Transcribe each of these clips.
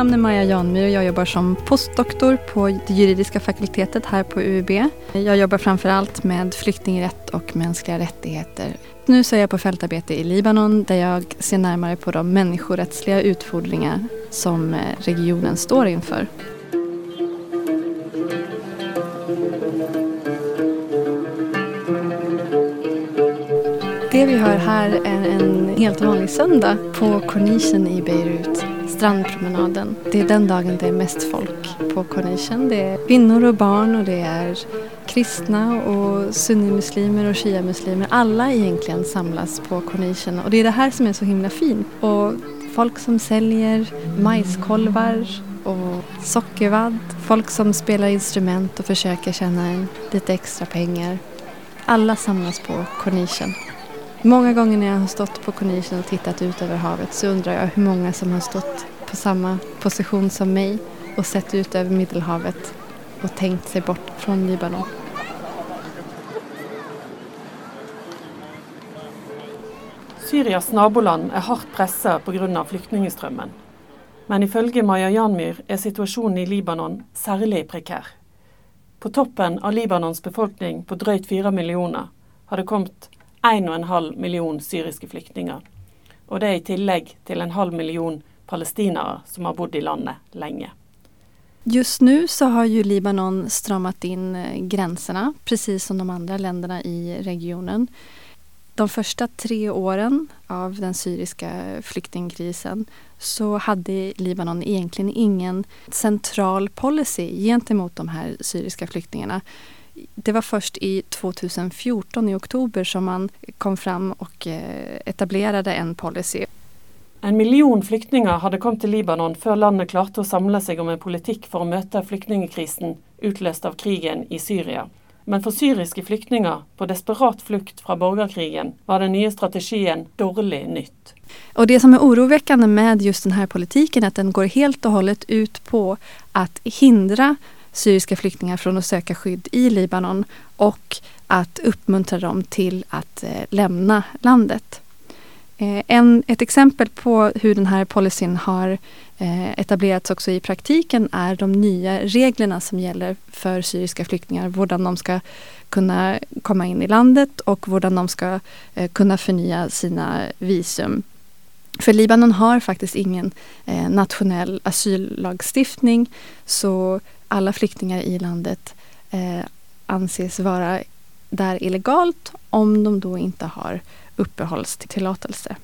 namn är Maja Janmyr och jag jobbar som postdoktor på det juridiska fakultetet här på UB. Jag jobbar framförallt med flyktingrätt och mänskliga rättigheter. Nu så är jag på fältarbete i Libanon där jag ser närmare på de människorättsliga utfordringar som eh, regionen står inför. Det vi hör här är en helt vanlig söndag på kornischen i Beirut, strandpromenaden. Det är den dagen det är mest folk på Cornichen. Det är kvinnor och barn och det är kristna och sunnimuslimer och shia-muslimer. Alla egentligen samlas på Cornichen och det är det här som är så himla fint. Och folk som säljer majskolvar och sockervadd. Folk som spelar instrument och försöker tjäna lite extra pengar. Alla samlas på Cornichen. Många gånger när jag har stått på Cornichen och tittat ut över havet så undrar jag hur många som har stått på samma position som mig och sett ut över Medelhavet och tänkt sig bort från Libanon. Syrias naboland er hardt grund pga. flyktningstrømmen. Men ifølge Maya Janmyr er situasjonen i Libanon særlig prekær. På toppen av Libanons befolkning på drøyt fire millioner har det kommet 1,5 million syriske flyktninger. Og det er i tillegg til en halv million palestinere som har bodd i landet länge. Just nu så har ju Libanon stramat in eh, gränserna precis som de andra länderna i regionen. De första tre åren av den syriska flyktingkrisen så hade Libanon egentligen ingen central policy gentemot de här syriska flyktingarna. Det var först i 2014 i oktober som man kom fram och eh, etablerade en policy. En million flyktninger hadde kommet til Libanon før landet klarte å samle seg om en politikk for å møte flyktningkrisen utløst av krigen i Syria. Men for syriske flyktninger på desperat flukt fra borgerkrigen var den nye strategien dårlig nytt. Och det som är oroväckande med just den här politiken är att den går helt och hållet ut på att hindra syriska flyktingar från att söka skydd i Libanon och att uppmuntra dem till att eh, lämna landet. Eh, en, ett exempel på hur den här policyn har eh, etablerats också i praktiken är de nya reglerna som gäller för syriska flyktingar. Hur de ska kunna komma in i landet och hur de ska eh, kunna förnya sina visum. För Libanon har faktiskt ingen eh, nationell asyllagstiftning så alla flyktingar i landet eh, anses vara där illegalt om de då inte har uppehållstillåtelse.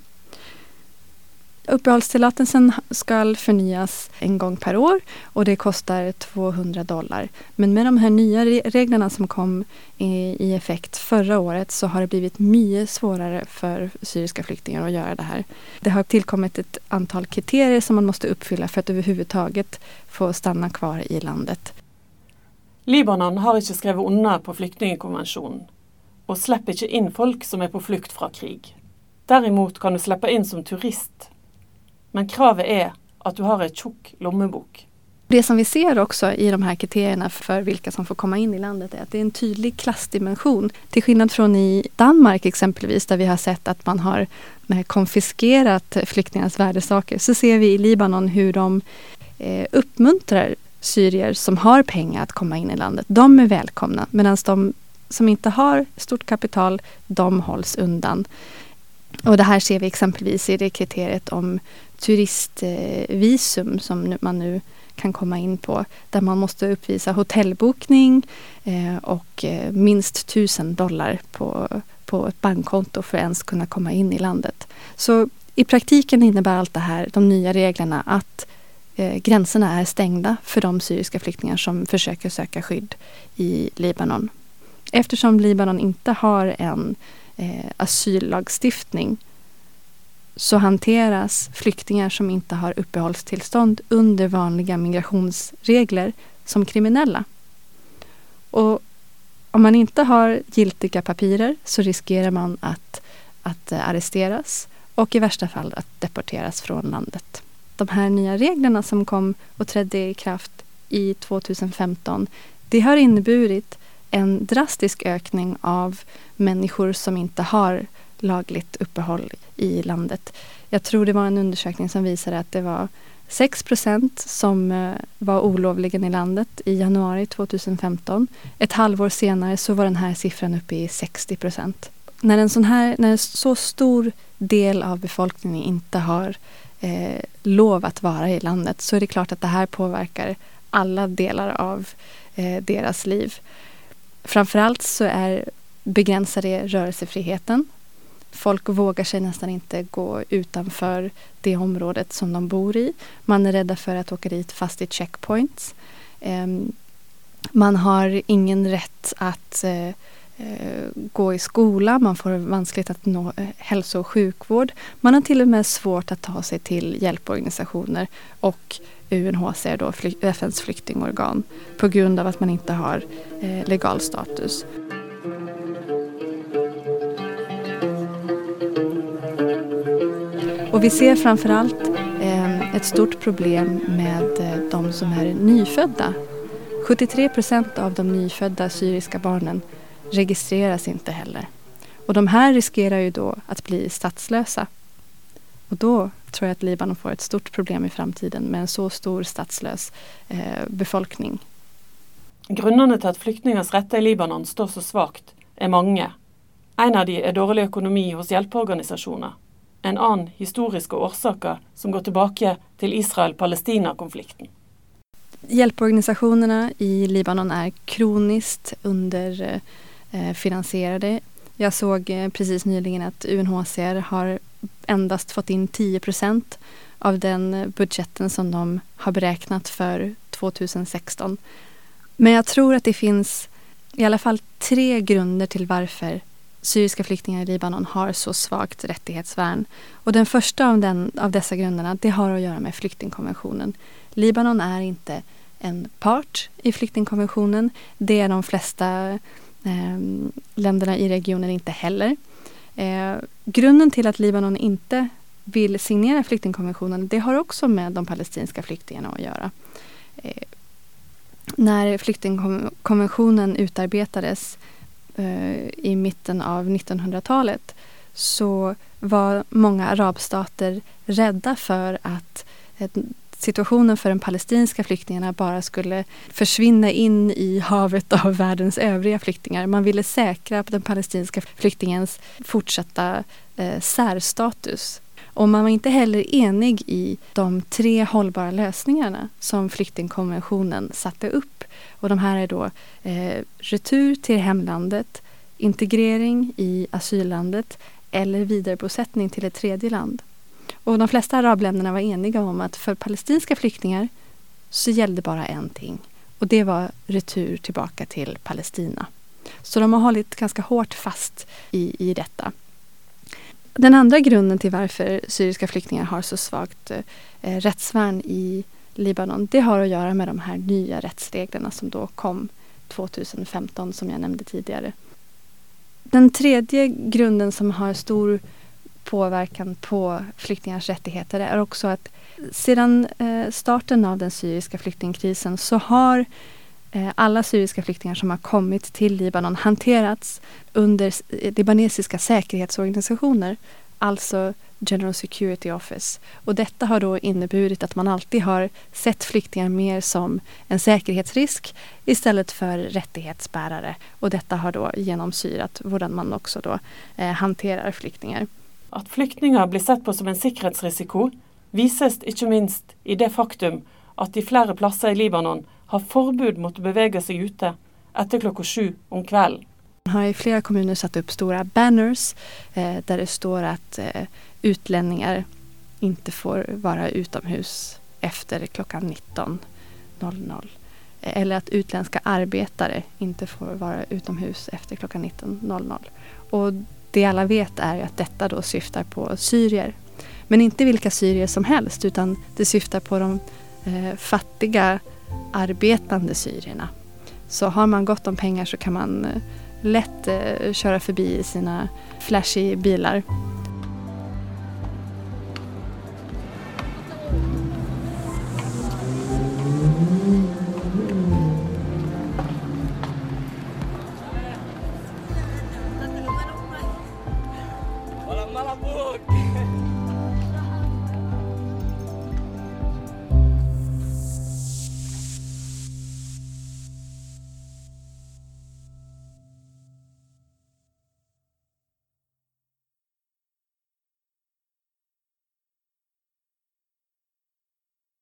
Uppehållstillåtelsen ska förnyas en gång per år och det kostar 200 dollar. Men med de här nya reglerna som kom i, effekt förra året så har det blivit mycket svårare för syriska flyktingar att göra det här. Det har tillkommit ett antal kriterier som man måste uppfylla för att överhuvudtaget få stanna kvar i landet. Libanon har inte skrivit under på flyktingkonventionen och släpper inte in folk som är på flykt från krig. Däremot kan du släppa in som turist, men kravet är att du har en tjock lommebok. Det som vi ser också i de här kriterierna för vilka som får komma in i landet är att det är en tydlig klassdimension. Till skillnad från i Danmark exempelvis där vi har sett att man har eh, konfiskerat flyktingarnas värdesaker så ser vi i Libanon hur de eh, uppmuntrar syrier som har pengar att komma in i landet. De är välkomna medan de som inte har stort kapital, de hålls undan. Och det här ser vi exempelvis i det kriteriet om turistvisum som man nu kan komma in på. Där man måste uppvisa hotellbokning eh, och eh, minst tusen dollar på, på ett bankkonto för att ens kunna komma in i landet. Så i praktiken innebär allt det här, de nya reglerna, att eh, gränserna är stängda för de syriska flyktingar som försöker söka skydd i Libanon. Eftersom Libanon inte har en eh, asyllagstiftning så hanteras flyktingar som inte har uppehållstillstånd under vanliga migrationsregler som kriminella. Och om man inte har giltiga papirer så riskerar man att, att eh, arresteras och i värsta fall att deporteras från landet. De här nya reglerna som kom och trädde i kraft i 2015 det har inneburit en drastisk ökning av människor som inte har lagligt uppehåll i landet. Jag tror det var en undersökning som visade att det var 6 som eh, var olovligen i landet i januari 2015. Ett halvår senare så var den här siffran uppe i 60. När en, sån här, när en så stor del av befolkningen inte har eh, lov att vara i landet så är det klart att det här påverkar alla delar av eh, deras liv. Framförallt så är begränsar det rörelsefriheten. Folk vågar sig nästan inte gå utanför det området som de bor i. Man är rädda för att åka dit fast i checkpoints. Ehm, man har ingen rätt att eh, eh, gå i skola, man får vanskligt att nå eh, hälso och sjukvård. Man har till och med svårt att ta sig till hjälporganisationer och UNHCR, då, FNs flyktingorgan, på grund av att man inte har legal status. Och vi ser framförallt ehm, ett stort problem med eh, de som är nyfödda. 73 procent av de nyfödda syriska barnen registreras inte heller. Och de här riskerar ju då att bli statslösa. Och då tror jag att Libanon får ett stort problem i framtiden med en så stor statslös eh, befolkning. Grunnene til at flyktningers retter i Libanon står så svakt, er mange. En av de er dårlig økonomi hos hjelpeorganisasjoner. En annen historiske årsaker som går tilbake til Israel-Palestina-konflikten. Hjälporganisationerna i Libanon är kroniskt underfinansierade. Eh, jag såg eh, precis nyligen att UNHCR har endast fått in 10 procent av den budgeten som de har beräknat för 2016. Men jag tror att det finns i alla fall tre grunder till varför syriska flyktingar i Libanon har så svagt rättighetsvärn. Och den första av, den, av dessa grunderna det har att göra med flyktingkonventionen. Libanon är inte en part i flyktingkonventionen. Det är de flesta eh, länderna i regionen inte heller. Eh, grunden till att Libanon inte vill signera flyktingkonventionen det har också med de palestinska flyktingarna att göra. Eh, när flyktingkonventionen utarbetades Eh, i mitten av 1900-talet så var många arabstater rädda för att situationen för de palestinska flyktingarna bara skulle försvinna in i havet av världens övriga flyktingar. Man ville säkra den palestinska flyktingens fortsatta eh, särstatus. Och man var inte heller enig i de tre hållbara lösningarna som flyktingkonventionen satte upp. Och de här är då eh, retur till hemlandet, integrering i asyllandet eller vidarebosättning till ett tredje land. Och de flesta arabländerna var eniga om att för palestinska flyktingar så gällde bara en ting och det var retur tillbaka till Palestina. Så de har hållit ganska hårt fast i, i detta. Den andra grunden till varför syriska flyktingar har så svagt eh, rättsvärn i Libanon det har att göra med de här nya rättsreglerna som då kom 2015 som jag nämnde tidigare. Den tredje grunden som har stor påverkan på flyktingars rättigheter är också att sedan eh, starten av den syriska flyktingkrisen så har eh, alla syriska flyktingar som har kommit till Libanon hanterats under eh, libanesiska säkerhetsorganisationer, alltså General Security Office. Och detta har då inneburit att man alltid har sett flyktingar mer som en säkerhetsrisk istället för rättighetsbärare. Och detta har då genomsyrat hur man också då eh, hanterar flyktingar. Att flyktingar blir sett på som en säkerhetsrisiko vises inte minst i det faktum att de flera platser i Libanon har förbud mot att bevege sig ute efter klockan sju om kvällen. Man har i flera kommuner satt upp stora banners eh, där det står att eh, utlänningar inte får vara utomhus efter klockan 19.00. Eh, eller att utländska arbetare inte får vara utomhus efter klockan 19.00. Och det alla vet är att detta då syftar på syrier. Men inte vilka syrier som helst utan det syftar på de eh, fattiga arbetande syrierna. Så har man gott om pengar så kan man eh, lätt eh, köra förbi i sina flashy bilar.